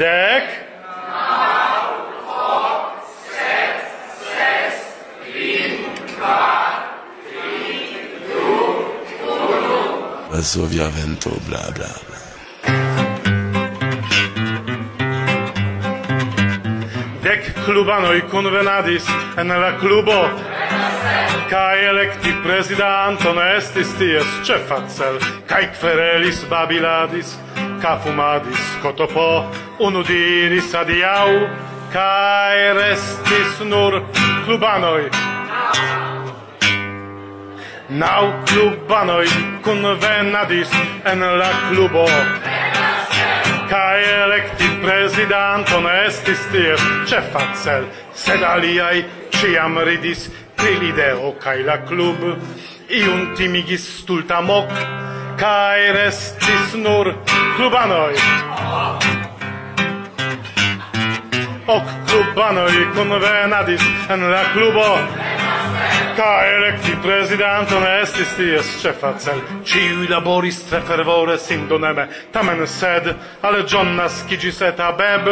Dec? Nau, tri, du. Vasovia vento, bla, bla, bla. Dec clubanoi convenadis en la clubo Kai electi presidanton estis ties cefacel, kai querelis babiladis, ca fumadis cotopo, unu diris adiau, cae restis nur clubanoi. Nau clubanoi convenadis en la clubo. Cae electi presidanton estis ties cefa cel, sed aliai ciam ridis pri lideo cae la club, iun timigis stulta moc, cae restis nur clubanoi ok klubanoj convenadis en la clubo Ca electi presidanton estis ties cefa cel. Ciui laboris tre fervore sin doneme, tamen sed, ale John nascigis et abeb,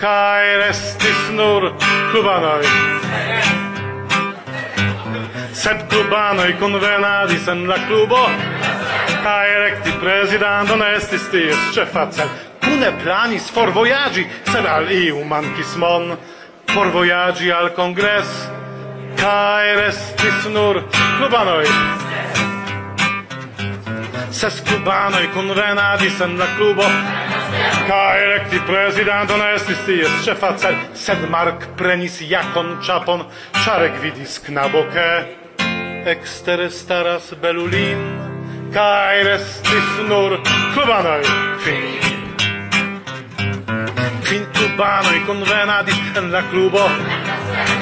Ca restis nur clubanoi. Sed clubanoi convenadis en la clubo, Ca electi presidanton estis ties cefa cel cune planis forvojaĝi, sed al iu mancis mon forvojaĝi al kongres kaj restis nur klubanoj. Ses kubanoj convenadis en la klubo kaj elekti prezidanton estis ties cefa cel, sed Mark prenis jakon čapon, Czarek vidis knaboke. ke staras belulin kaj restis nur klubanoj kvin. Incubanoj konvenadis en la klubo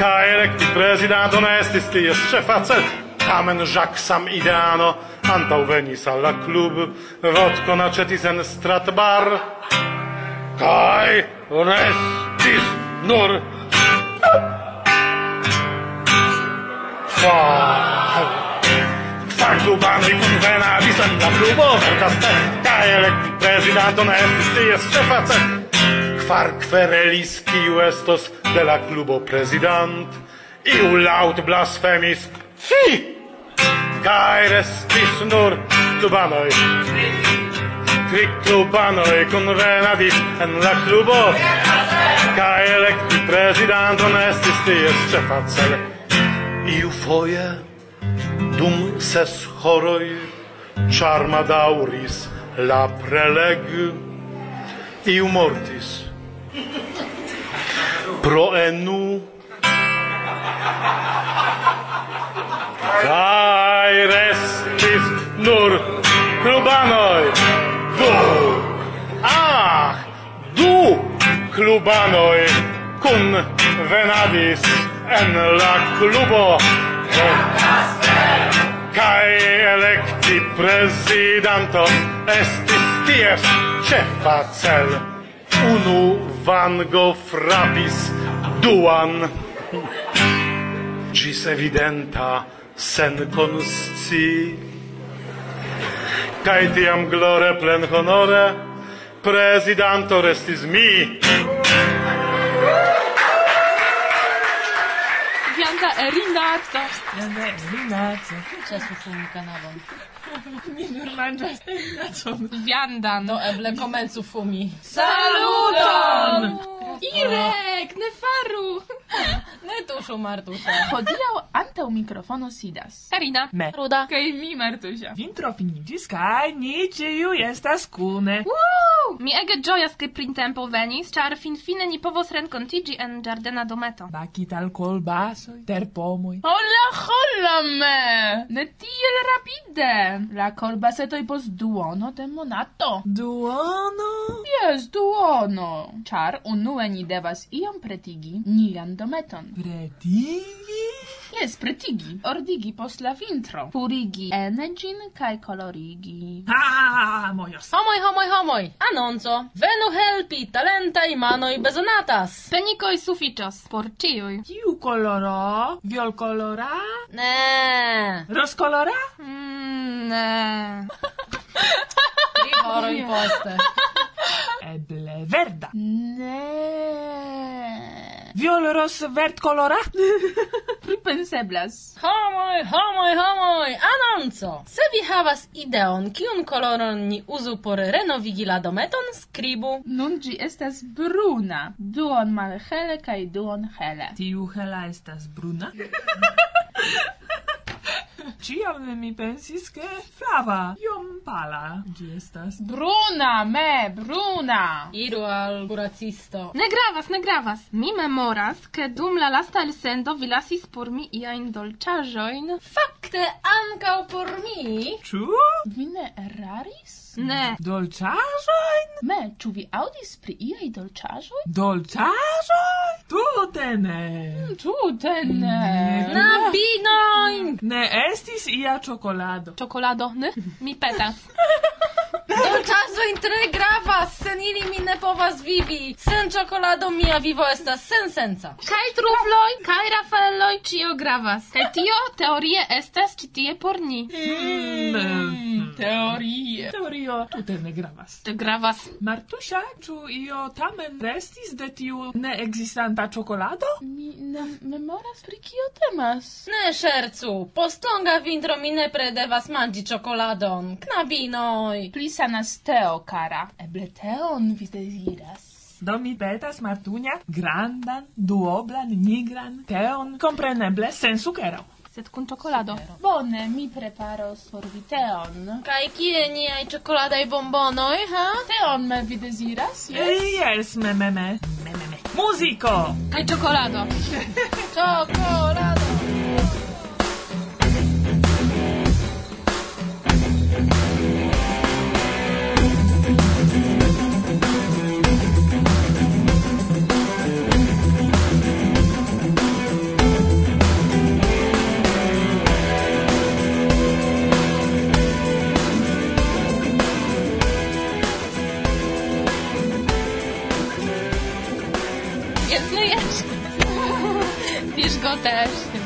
kaj elekti prezidanton estis ties ĉefacer, tamen Jacques sam ideano antaŭ venis al la klub, vodkon aĉetis en stratbar kaj restis nur kvar. Kvar klubanoj konvenadis en la clubo verkaste kaj elekti prezidanton estis ties facet Farquher querelis kiu estos de la clubo president, iu laut blasfemis, fi! Cae restis nur clubanoi. Tri clubanoi convenadis en la clubo, cae electi presidenton estis ties cefacel. Iu foie, dum ses horoi, charma dauris la preleg iu mortis Pro enu Kai restis nur klubanoj du. Ah, du klubanoj kun venadis en la klubo. Kai elekti prezidanto estis ties ĉefa cel unu vango frapis duan. Gis evidenta sen consci. Cae tiam glore plen honore presidanto restis mi rinda, rinda arto. Ne, rinda arto. Ĉesu tiun kanalon. Mi nur manĝas viandan. Do eble komencu fumi. Saluton! Irek, ne faru! ne tuŝu Martuŝa. Hodiaŭ antaŭ mikrofono sidas. Karina, me, Ruda, kaj mi Martusia. Vintro finiĝis kaj ni ĉiuj estas kune. Woo! Mi ege ĝojas ke printempo venis, ĉar finfine ni povos renkontiĝi en ĝardena dometo. Bakita al kolbasoj, terpomoj. Hola, hola me! Ne tiel rapide! La kolbasetoj post duono de monato. Duono? Jes, duono. Ĉar unue unue ni devas iom pretigi nian dometon. Pretigi? Jes, pretigi, ordigi post la vintro, purigi ene gin kaj kolorigi. Ah, mojos! Homoj, homoj, homoj! Anonco! Venu helpi, talentaj manoj bezonatas! Penikoj sufiĉas por ĉiuj. Kiu koloro? Violkolora? Ne! Rozkolora? Mm, ne. Tri horoj poste. è verda. Ne. Viol ros vert colora? Pripenseblas. Homoj, homoj, homoj, anonco! Se vi havas ideon, kiun coloron ni uzu por renovigila dometon, scribu. Nun gi estas bruna. Duon malhele kaj duon hele. Tiu hela estas bruna? Ciam mi pensis che flava, iom pala, gi estas. Bruna, me, bruna! Iru al curacisto. Ne gravas, ne gravas. Mi memoras, che dum la lasta el sendo vi lasis por mi iain dolciajoin. Fakte, ancau por mi! Ciu? Vi ne eraris? Ne. Dolciajoin? Me, ciu vi audis pri iai dolciajoin? Dolciajoin? Tutene. Mm, Tutene. Ne. Na pinoin. Ne estis ia chocolado. Chocolado, ne? Mi petas. Dum in tre gravas, sen ili mi ne povas vivi. Sen ciocolado mia vivo estas sen senza. Kaj trufloj, kaj rafaeloj, cio gravas. Kaj tio teorie estas ci tie por ni. Mm, teorie. Teorio tute ne gravas. Te gravas. Martusia, ciu io tamen restis de tiu neekzistanta ciocolado? Mi ne memoras pri kio temas. Ne schercu, post longa vintro mi ne predevas manĝi ciocoladon. Knabinoj, pli sanas teo, cara. Eble teon vi desiras. Do mi petas Martunia grandan, duoblan, nigran teon, compreneble, sen sukero. Sed kun czekolado. Bone, mi preparos por vi teon. Kaj kie niaj czekoladaj bombonoj, ha? Teon me vi deziras, yes? Yes, me, me, me. Me, me, me. Musico! Kaj czekolado. czekolado! to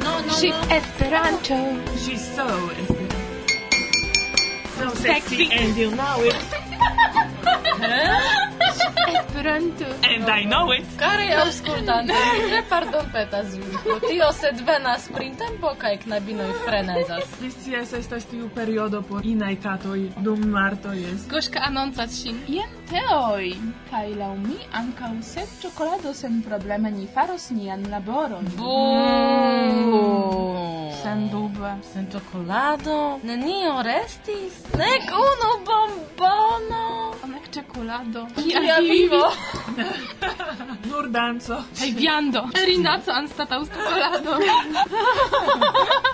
no, no, she's no. esperanto. She's so So sexy, sexy. and you know it. huh? Esperanto. And I know it. Kare aŭskultante, ne pardonpetas vin pro tio, sed venas printempo kaj knabinoj frenezas. Vi scias estas tiu periodo por inaj katoj dum marto jest. Goŝka anoncas sin. jen teoj kaj laŭ mi ankaŭ sed ĉokolado sen probleme ni faros nian laboron. Buuu! Sen dube. Sen ĉokolado? Nenio restis? Nek unu bombono! Cioccolato. Ja pivo. Nur danzo. Ej, viando. Rindaco anstata z czekolado.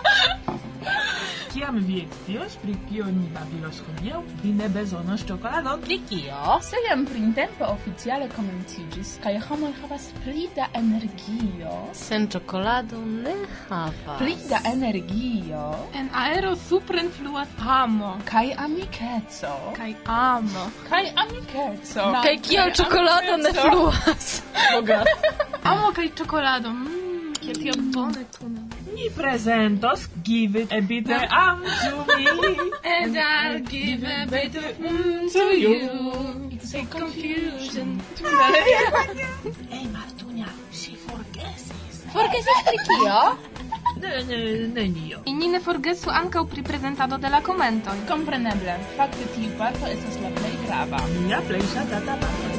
Kiam vi excios pri kio ni babilos hodiaŭ, vi ne bezonos ĉokoladon. Pri kio? Se jam printempo oficiale komenciĝis kaj homoj havas pli da energio. Sen ĉokolado ne havas. Pli da energio. En aero supren fluas amo kaj amikeco. Kaj amo. Kaj amikeco. Kaj kio ĉokolado ne fluas. Bogas. amo kaj ĉokolado. Mmm, kiel bone kun Ni presentos give a bit of um to me and I'll give a bit of mm to you. It's a confusion. Hey Martunia, she forgesis. Forgesis pri kio? Ne, ne, nenio. Inni ne forgesu ankaŭ pri prezentado de la komentoj. Kompreneble, fakte tiu parto estas la plej grava. Mia plej ŝatata parto.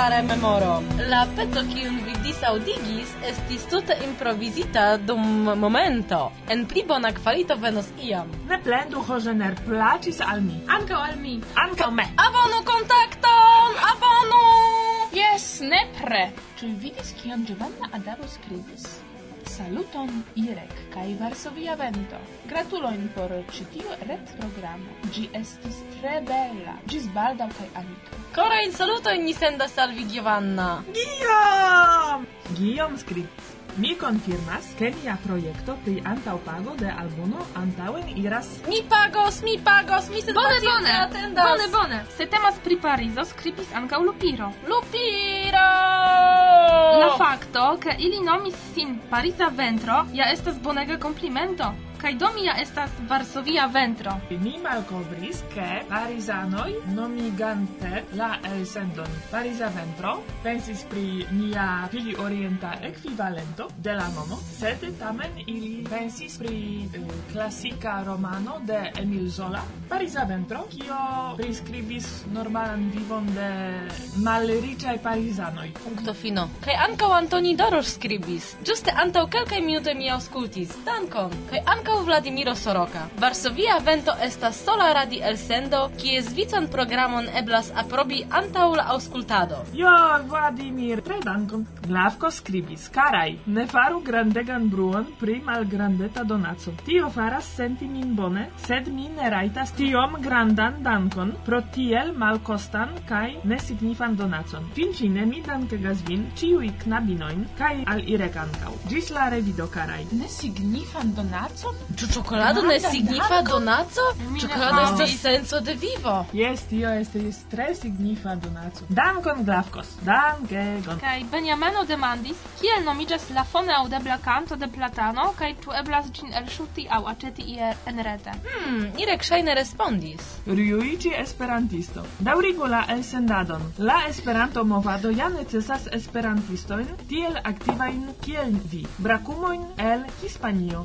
vera rememoro. La peto kiun vi disaudigis estis tute improvizita dum momento. En pli bona kvalito venos iam. Ne plendu, Hozener, placis al mi. Ankaŭ al mi. Ankaŭ me. Abonu kontakton! Abonu! Yes, nepre. Czy vidis kion Giovanna Adaro skribis? Saluton Irek kaj Varsovia Vento. Gratulojn por ĉi tiu retprogramo. Ĝi estis tre bela. Ĝis baldaŭ kaj amiko. Korajn salutojn ni sendas al vi Giovanna. Guillaume! Guillaume skribis. Mi konfirmas, ke nia projekto pri antaŭpago de albumo antaŭen iras. Mi pagos, mi pagos, mi se bone, bone. atendas. Bone, bone. Se temas pri Parizo, skribis ankaŭ Lupiro. Lupiro! La fakto, ke ili nomis sin Pariza ventro, ja estas bonega komplimento. Kaj do mia estas Varsovia ventro. Mi malkovris, ke parizanoj nomigante la elsendon Pariza ventro pensis pri nia pli orienta ekvivalento de la nomo, sed tamen ili pensis pri eh, klasika eh, romano de Emil Zola, Pariza ventro, kio priskribis normalan vivon de malriĉaj parizanoj. Punkto fino. Kaj ankaŭ Antoni Dorosz skribis. Ĝuste antaŭ kelkaj minutoj mi aŭskultis. Dankon. Kaj ankaŭ ankaŭ Vladimiro Soroka. Varsovia vento estas sola radi elsendo, kies vican programon eblas aprobi antaŭ la aŭskultado. Jo, Vladimir, tre dankon. Glavko skribis, karaj, ne faru grandegan bruon pri malgrandeta donaco. Tio faras senti min bone, sed mi ne rajtas tiom grandan dankon pro tiel malkostan kaj nesignifan donacon. Finfine mi dankegas vin ĉiuj knabinoin, kaj al Irek ankaŭ. Ĝis la revido, karaj. Nesignifan donacon? Ĉu ĉokolado ne signifa donaco? Ĉokolado estas senso de vivo. Jes, tio estas tre signifa donaco. Dankon, Glavkos. Dankegon. Kaj Benjamino demandis, kiel nomiĝas la fone aŭdebla kanto de platano kaj ĉu eblas ĝin elŝuti aŭ aĉeti ie enrete? Hmm, Irek ŝajne respondis. Ryuichi esperantisto. Daŭrigu la elsendadon. La Esperanto-movado ja necesas esperantistojn tiel aktivajn kiel vi. Brakumojn el Hispanio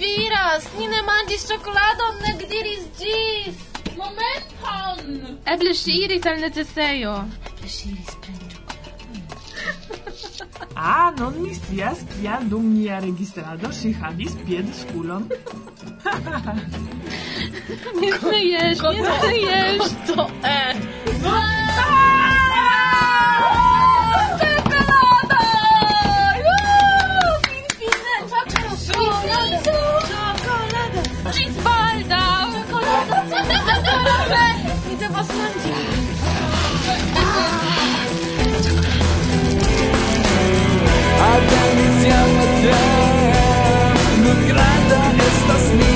viras! Ni ne manĝis ĉokoladon, nek diris ĝis! Momenton! Eble ŝi iris al necesejo. Eble ŝi iris preni ah, non mi scias, kial dum nia registrado ŝi havis piedeskulon. nie śmiejesz, nie śmiejesz! To E! 이제 막 Até iniciar a terra, no grande estas minhas.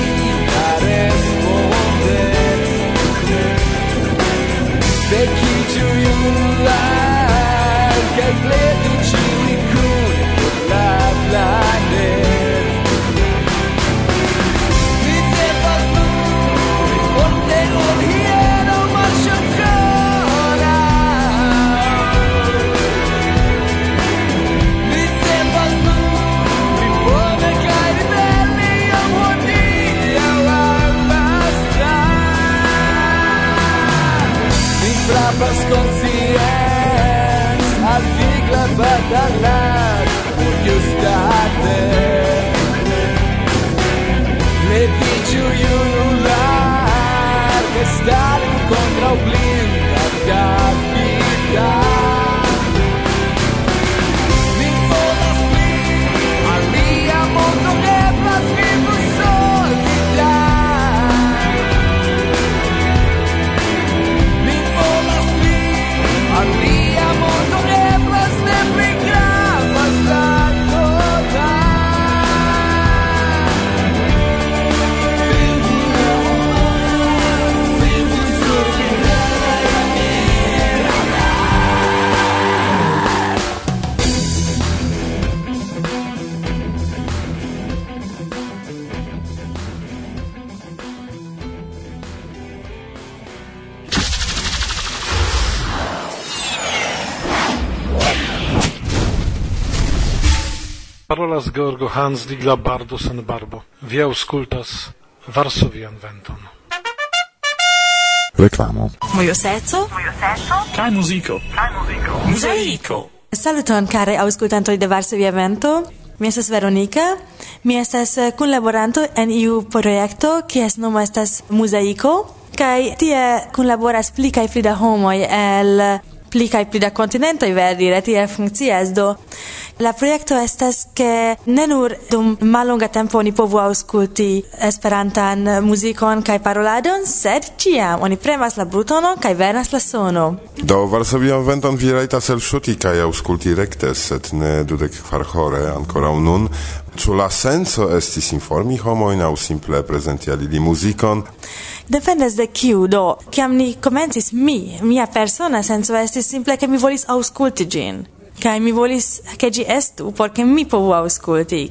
Hans Digla Bardo sen Barbo. Vi auscultas Varsovian Venton. Reklamo. Mojo seco. Mojo seco. Kaj muziko. Kaj muziko. Muzaiko. Saluton, care auscultantoj de Varsovia Vento. Mi estas Veronica, mi estas kunlaboranto en iu projekto, kies nomo estas Muzaiko, kaj tie kunlaboras pli kaj pli da homoj el pli kaj pli da kontinentoj verdire tiel funkcias do La projekto estas ke ne nur dum mallonga tempo oni povu aŭskulti esperantan muzikon kaj paroladon, sed ĉiam oni premas la butonon kaj venas la sono. Do varsovian venton vi rajtas elŝuti kaj aŭskulti rekte, sed ne dudek kvar hore ankoraŭ nun, Ĉu la senso estis informi homojn aŭ simple prezenti al ili muzikon? Dependas de kiu do. Kiam ni komencis mi, mia persona senso estis simple ke mi volis aŭskulti ĝin. Kaj mi volis ke ĝi estu por ke mi povu aŭskulti.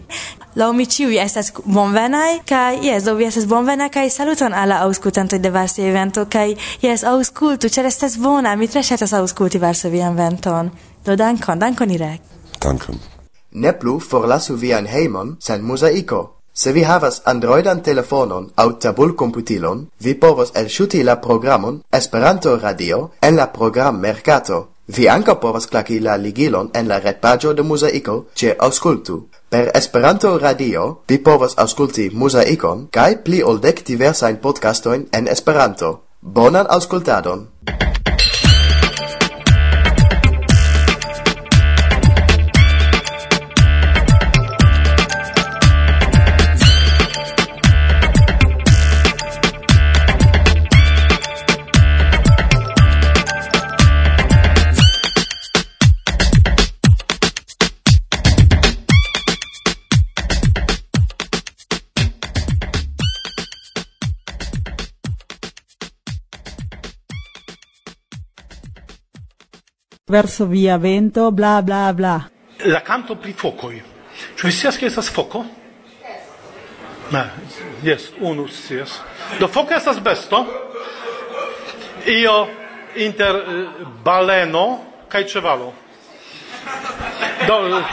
Laŭ mi ĉiuj estas bonvenaj kaj jes, do vi estas bonvena kaj saluton al la aŭskultantoj de Varsovia evento kaj jes, aŭskultu, ĉar estas bona, mi tre ŝatas aŭskulti Varsovian Venton. Do dankon, dankon Irek. Dankon ne plu forlasu vian hejmon sen mozaiko. Se vi havas androidan telefonon aŭ tabulkomputilon, vi povos elŝuti la programon Esperanto Radio en la programmerkato. Vi ankaŭ povas klaki la ligilon en la retpagio de Muzaiko ĉe auscultu. Per Esperanto Radio vi povas aŭskulti Muzaikon kaj pli ol dek diversajn podcastojn en Esperanto. Bonan aŭskultadon! verso via vento bla bla bla. La canto pri focoi. Cioè sia che estas foco? Ma yes unus yes. Do foco estas besto. Io inter uh, baleno kaj ĉevalo. Do uh,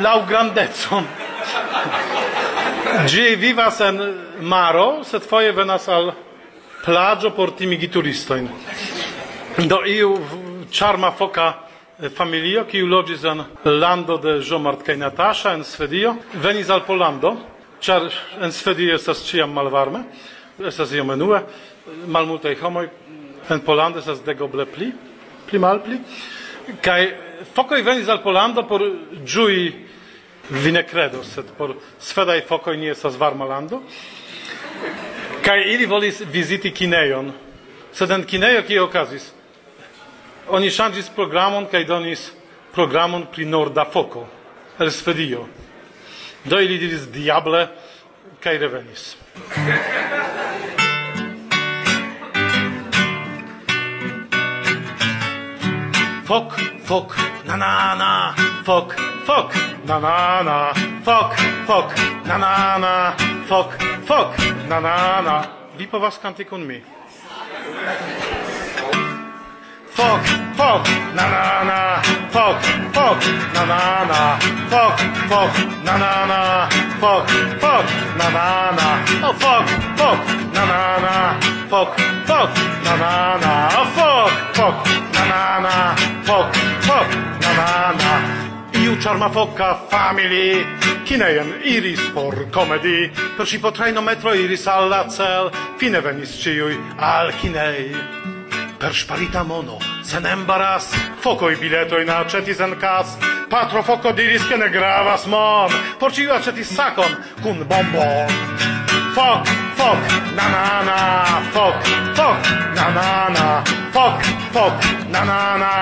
laŭ grandeco Gi vivas en maro, sed foje venas al plagio por timigi turistojn. Do iu charma foka eh, familio, kiu loĝis en lando de Jomart kaj Natasha en Svedio, venis al Polando, ĉar en Svedio estas ciam malvarme, estas iom enue, malmultaj homoj en Polando estas degoble pli, pli malpli, kaj fokoj venis al Polando por ĝui vi ne kredos, sed por svedaj fokoj ne estas varma lando. Kaj ili volis viziti kinejon, sed en kinejo kio okazis? oni ŝanĝis programon kaj donis programon pri norda foko el Svedio. Do ili diris diable kaj revenis. Fok, fok, na na na, fok, fok, na na na, fok, fok, na na na, fok, fok, na na na. Vi povas kanti kun mi. Fok, fok, na na na. Fok, fok, na na na. Fok, fok, na na na. Fok, fok, na na na. Oh fok, fok, na na na. Fok, fok, na na na. Oh fok, fok, na na na. Fok, fok, na na na. Iu charma foca family Kinejen iris por comedy Per si potrejno metro iris alla cel Fine venis ciui al kinei per sparita mono, sen embaras, fokoj biletojn aĉetis en kas, patro foko diris, che ne gravas mon, por ĉiu aĉetis sakon kun bombon. Fok, fok, na, fok, fok, na fok, fok, foc,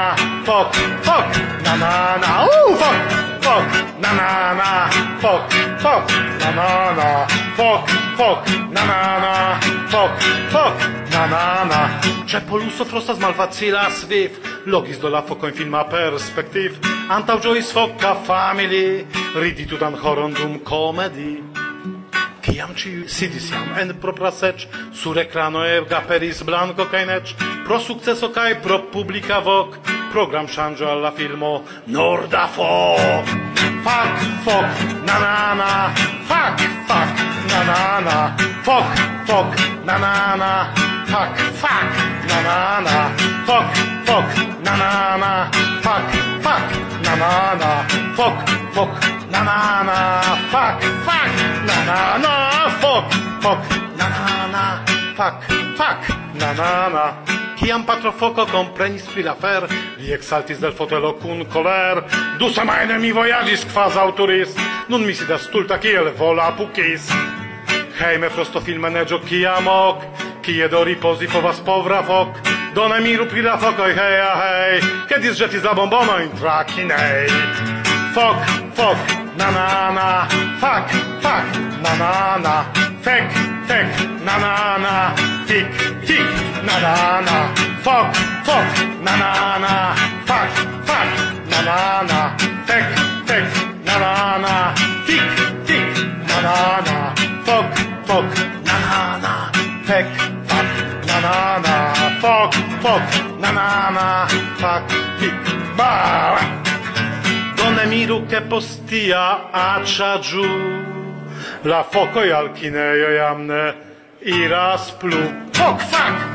fok, fok, nanana, na, uh, fok, fok, nanana, fok, fok, nanana, fok, na, nanana, fok Fok, na na na, fok, fok, na na na. Ĉe poluso frostas malfacilas viv, logis do la fokojn filma perspektiv. Antaŭ ĝojis family, famili, riditu dan horon dum komedi. Kiam ci sidis jam en propra sec, sur ekrano e gaperis blanco kaj nec, pro successo kai pro publica vok, program ŝanĝo alla filmo Norda Fok. Fak, fok, na fak, fak, nanana, fok, fok, na fak, fak, nanana, fok, fok, na fak, fak, na fok, fok, nanana, fok, fok, na na na fuck fuck. Na na na fuck fuck. Na na na fuck fuck. Na na na. Kiam patro foco comprenis pri la fer, li exaltis del fotelo cun coler, Du semajne mi voyagis quas autoris, nun mi sidas stulta kiel vola pukis. frosto frostofilme neĝo kiam ok, kie do riposi povas povra fok. Done miru pri la focoi, hei a hei, kedis ĵetis la bombono intrakinej. Fok, fok, na na na fuck fuck na na na fek fek na na na tik tik na na na fuck fuck na na na fuck fuck na na na fek fek na na na tik tik na na na fuck fuck na na na fek fuck na na na fuck fuck na na na fuck tik ba non miru che postia accia giù la foco e al chineio jamne iras plu fuck fuck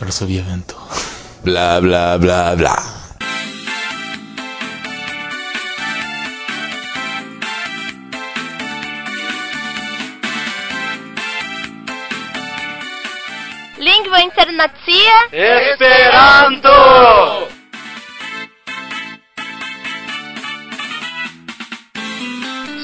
Rozowieję vento. Bla, bla, bla, bla. internacie Esperanto!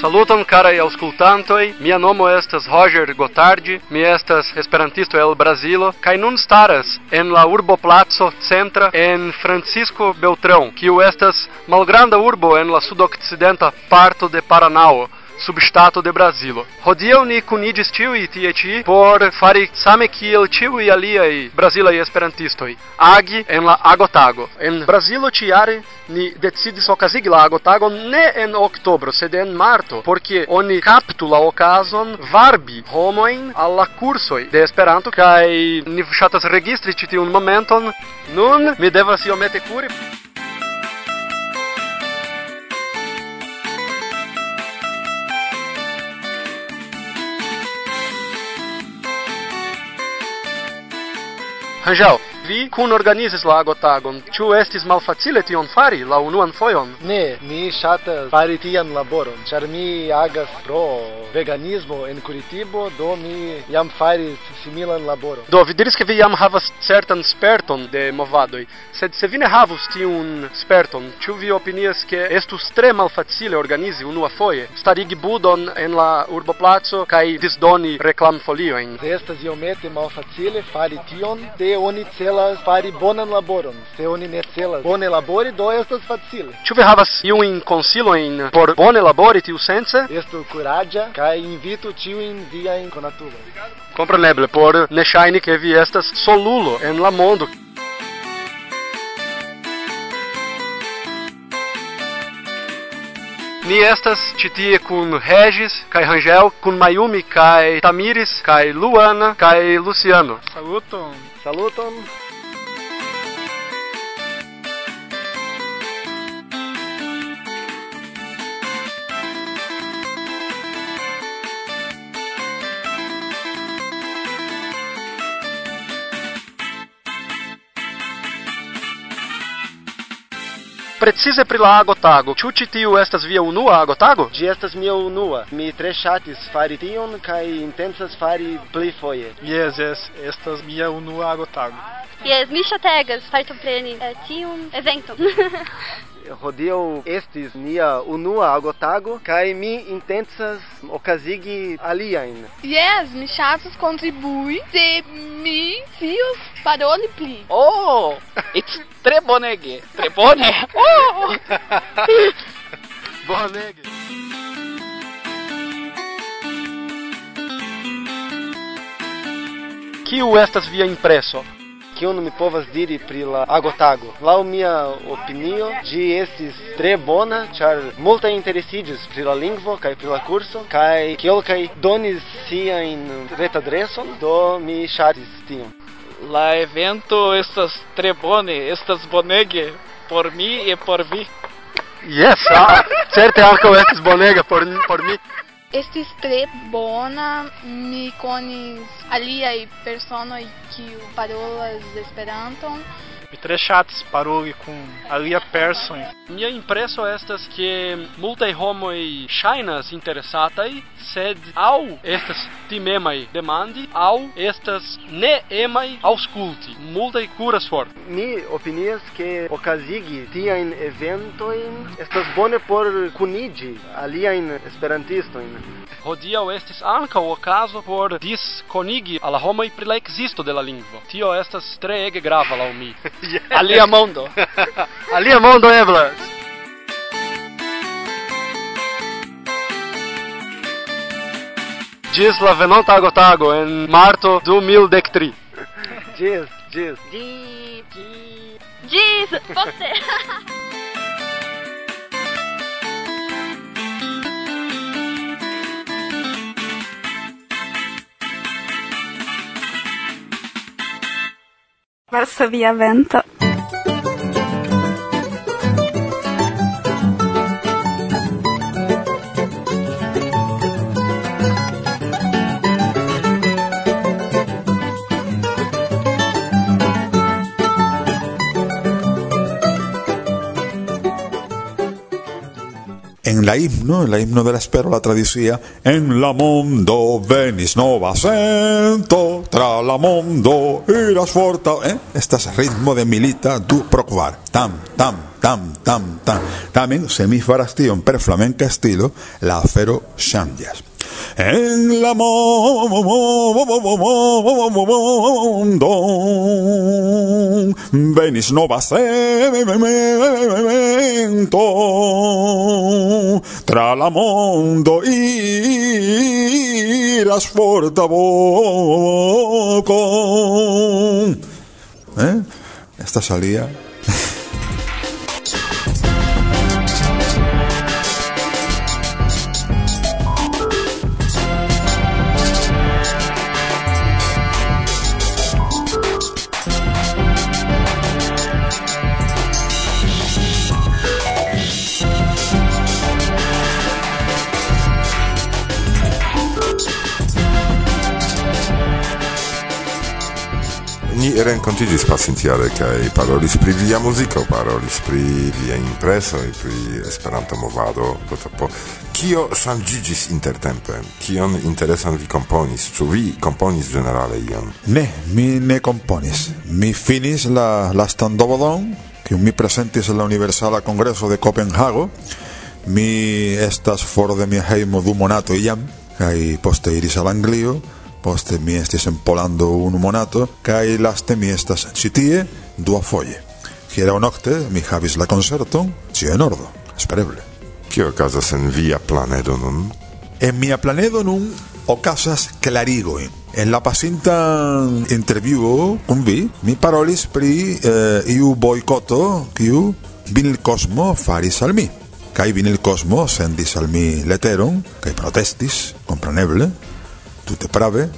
Saluton caraj auscultantoi, Mia nomo estas Roger Gotardi. Mi estas esperantisto el Brazilo kai nun staras en la urbo placo centra en Francisco Beltrão, kiu estas malgranda urbo en la sudokcidenta parto de Paranao substato de Brasilo. Hodiaŭ ni kunidis ĉiuj tie ĉi por fari same kiel ĉiuj aliaj brazilaj esperantistoj agi en la agotago. En Brazilo ĉiare ni decidis okazigi la agotagon ne en oktobro, sed en marto, porque oni kaptu la okazon varbi homojn al la kursoj de Esperanto kaj ni ŝatas registri ĉi tiun momenton. Nun mi devas iomete kuri. Rangel, Vi kun organizis la agotagon. Ĉu estis malfacile tion fari la unuan fojon? Ne, mi ŝatas fari tian laboron, ĉar mi agas pro veganismo en Curitibo, do mi jam faris similan laboron. Do vi diris ke vi jam havas certan sperton de movadoj, sed se vi ne havus tiun sperton, ĉu vi opinias ke estus tre malfacile organizi unuafoje starigi budon en la urboplaco kaj disdoni reklamfoliojn? Estas iomete malfacile fari tion, de oni celas celas fari bonan laboron. Se oni ne celas bone labori, do estas facile. Ĉu vi havas iujn konsilojn por bone labori tiusence? Estu kuraĝa kaj invitu ĉiujn viajn konatulojn. Kompreneble, por ne ŝajni ke vi estas solulo en la mondo. Ni estas titie kun Regis, kai Rangel, kun Mayumi, kai Tamires, kai Luana, kai Luciano. Saluton. Saluton. precize pri la agotago. Ĉu ĉi tiu estas via unua agotago? Ĝi estas mia unua. Mi tre ŝatis fari tion kaj intencas fari pli foje. Jes, jes, estas mia unua agotago. Jes, mi ŝategas partopreni eh, tiun eventon. hodiau estis nia unua agotago, kai mi intensas ocasigi aliaen. Yes, mi chatus contribui, se mi fios paroli pli. Oh, it's tre bonege, tre bone. Oh! bonege. Kiu estas via impreso? Kion mi povas diri pri la agotago? Laŭ mia opinio, ĝi estis tre bona, ĉar multa interesiĝis pri la lingvo kaj pri la kurso, kaj kelkaj donis siajn retadreson, do mi ŝatis tion. La evento estas tre bone, estas bonege por mi e por vi. Yes, ah, certe ankaŭ estas bonega por por mi estis tre bona, mi konis aliaj personoj kiu parolas Esperanton, Mi tre shatis paroli kun alia persoj. Mia impreso estas ke multaj homoj ŝajnas interesataj, sed aŭ estas timemaj demandi aŭ estas ne emaj aŭskulti. Multaj kuras for. Mi opinias ke okazigi tiajn eventojn estas bone por kuniĝi aliajn esperantistojn. Hodiaŭ estis ankaŭ okazo por diskonigi al homoj pri la ekzisto de la lingvo. Tio estas treege grava laŭ mi. Aliamondo, Aliamondo Amondo. Ali Amondo Evlas. Diz la venontago tago em marto de mil dectri. Diz, diz. Diz, diz. Diz, você. Verso via vento. En la himno, en la himno de la espero, la tradicia, en la mondo venis nova sento, tra la mondo iras forta, eh? Estas ritmo de milita du procvar, tam, tam, tam, tam, tam. Tamen, se mi faras tion per flamenca estilo, la afero ŝanĝas. En la mondo venis nova sento tra la mondo iras forta voco. Eh? esta salía Ni rencontigis pasintjare kaj parolis pri via muziko, parolis pri via impresoj, pri Esperanto movado, do to po kio ŝanĝiĝis intertempe? Kion interesan vi komponis? Ĉu vi komponis ĝenerale ion? Ne, mi ne komponis. Mi finis la lastan dovodon, kiun mi presentis en la Universala Kongreso de Copenhago Mi estas for de mia hejmo du monato iam kaj poste iris al Anglio poste mi estis en Polando unu monato, kai laste mi estas citie dua foie. Hiera nocte mi havis la concerton en ordo, espereble. Kio okazas en via planedo nun? En mia planedo nun okazas clarigoin. En la pasinta intervjuo kun vi, mi parolis pri eh, iu boikoto kiu Vinil Cosmo faris al mi. Kai Vinil Cosmo sendis al mi leteron, kai protestis, compreneble, tute prave,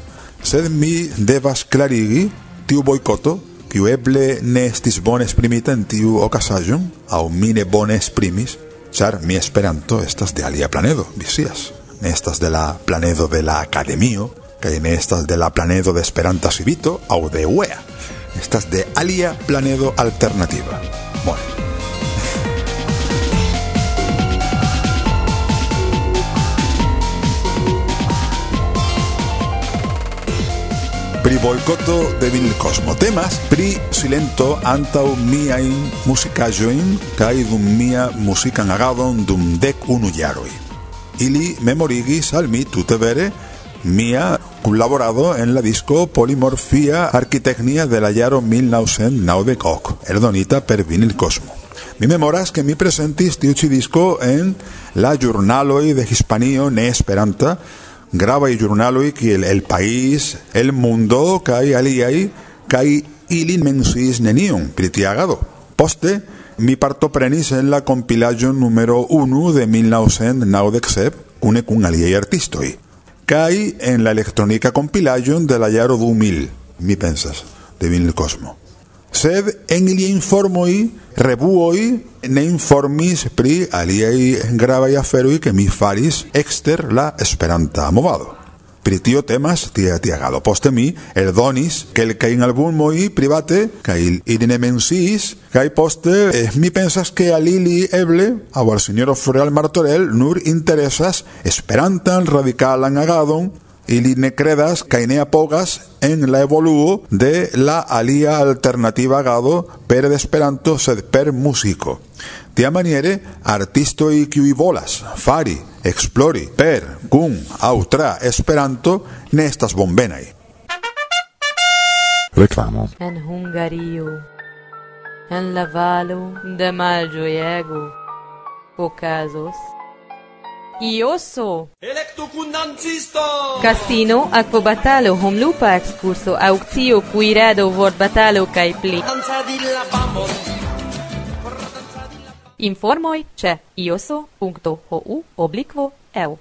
sed mi devas clarigi tiu boikoto, kiu eble ne estis bone esprimita en tiu okazaĵon, aŭ mi ne bone esprimis, char mi Esperanto estas de alia planedo, visias. Ne estas de la planedo de la Akademio, kaj ne estas de la planedo de Esperanta Civito aŭ de UEA. Estas de alia planedo alternativa. Pri boicoto de Vinil Cosmo. Temas pri silento antau miain musicajoin kai dum mia musican agadon dum dec unu jaroi. Ili memorigis al mi tute vere mia colaborado en la disco Polimorfia Arquitecnia de la jaro 1998, eldonita per Vinil Cosmo. Mi memoras que mi presentis tiu ci disco en la giornaloi de Hispanio ne esperanta grava i ĵurnaloj kiel El País, El Mundo kaj aliaj kai ili menciis nenion pri tia agado. Poste mi partoprenis en la compilaĵo numero 1 de 1997 une kun aliaj artistoi kai en la electronica compilaĵo de la jaro 2000, mi pensas, de Vinil Cosmo sed en ili informoi rebuoi ne informis pri aliei gravaj aferoj ke mi faris ekster la Esperanta movado. Pri tio temas tia tiagado. Poste mi el donis quel que en algún moi private kaj ili ne mensis kaj poste eh, mi pensas ke a Lili eble aŭ al señor Freal Martorell nur interesas Esperantan radicalan agadon ili ne credas kaj ne apogas en la evoluo de la alia alternativa agado per Esperanto sed per muziko. Tiamaniere artistoj kiuj volas fari, eksplori per, kun aŭ tra Esperanto ne estas bonvenaj. En Hungario en la valo de malĝojego okazos Io so. Electu cundancisto! Castino, acquobatalo, homlupa excurso, auxio, cuirado, vorbatalo, cae pli. Danzadilla vamos! Informoi ce ioso.hu obliquo eu.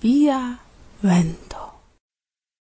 via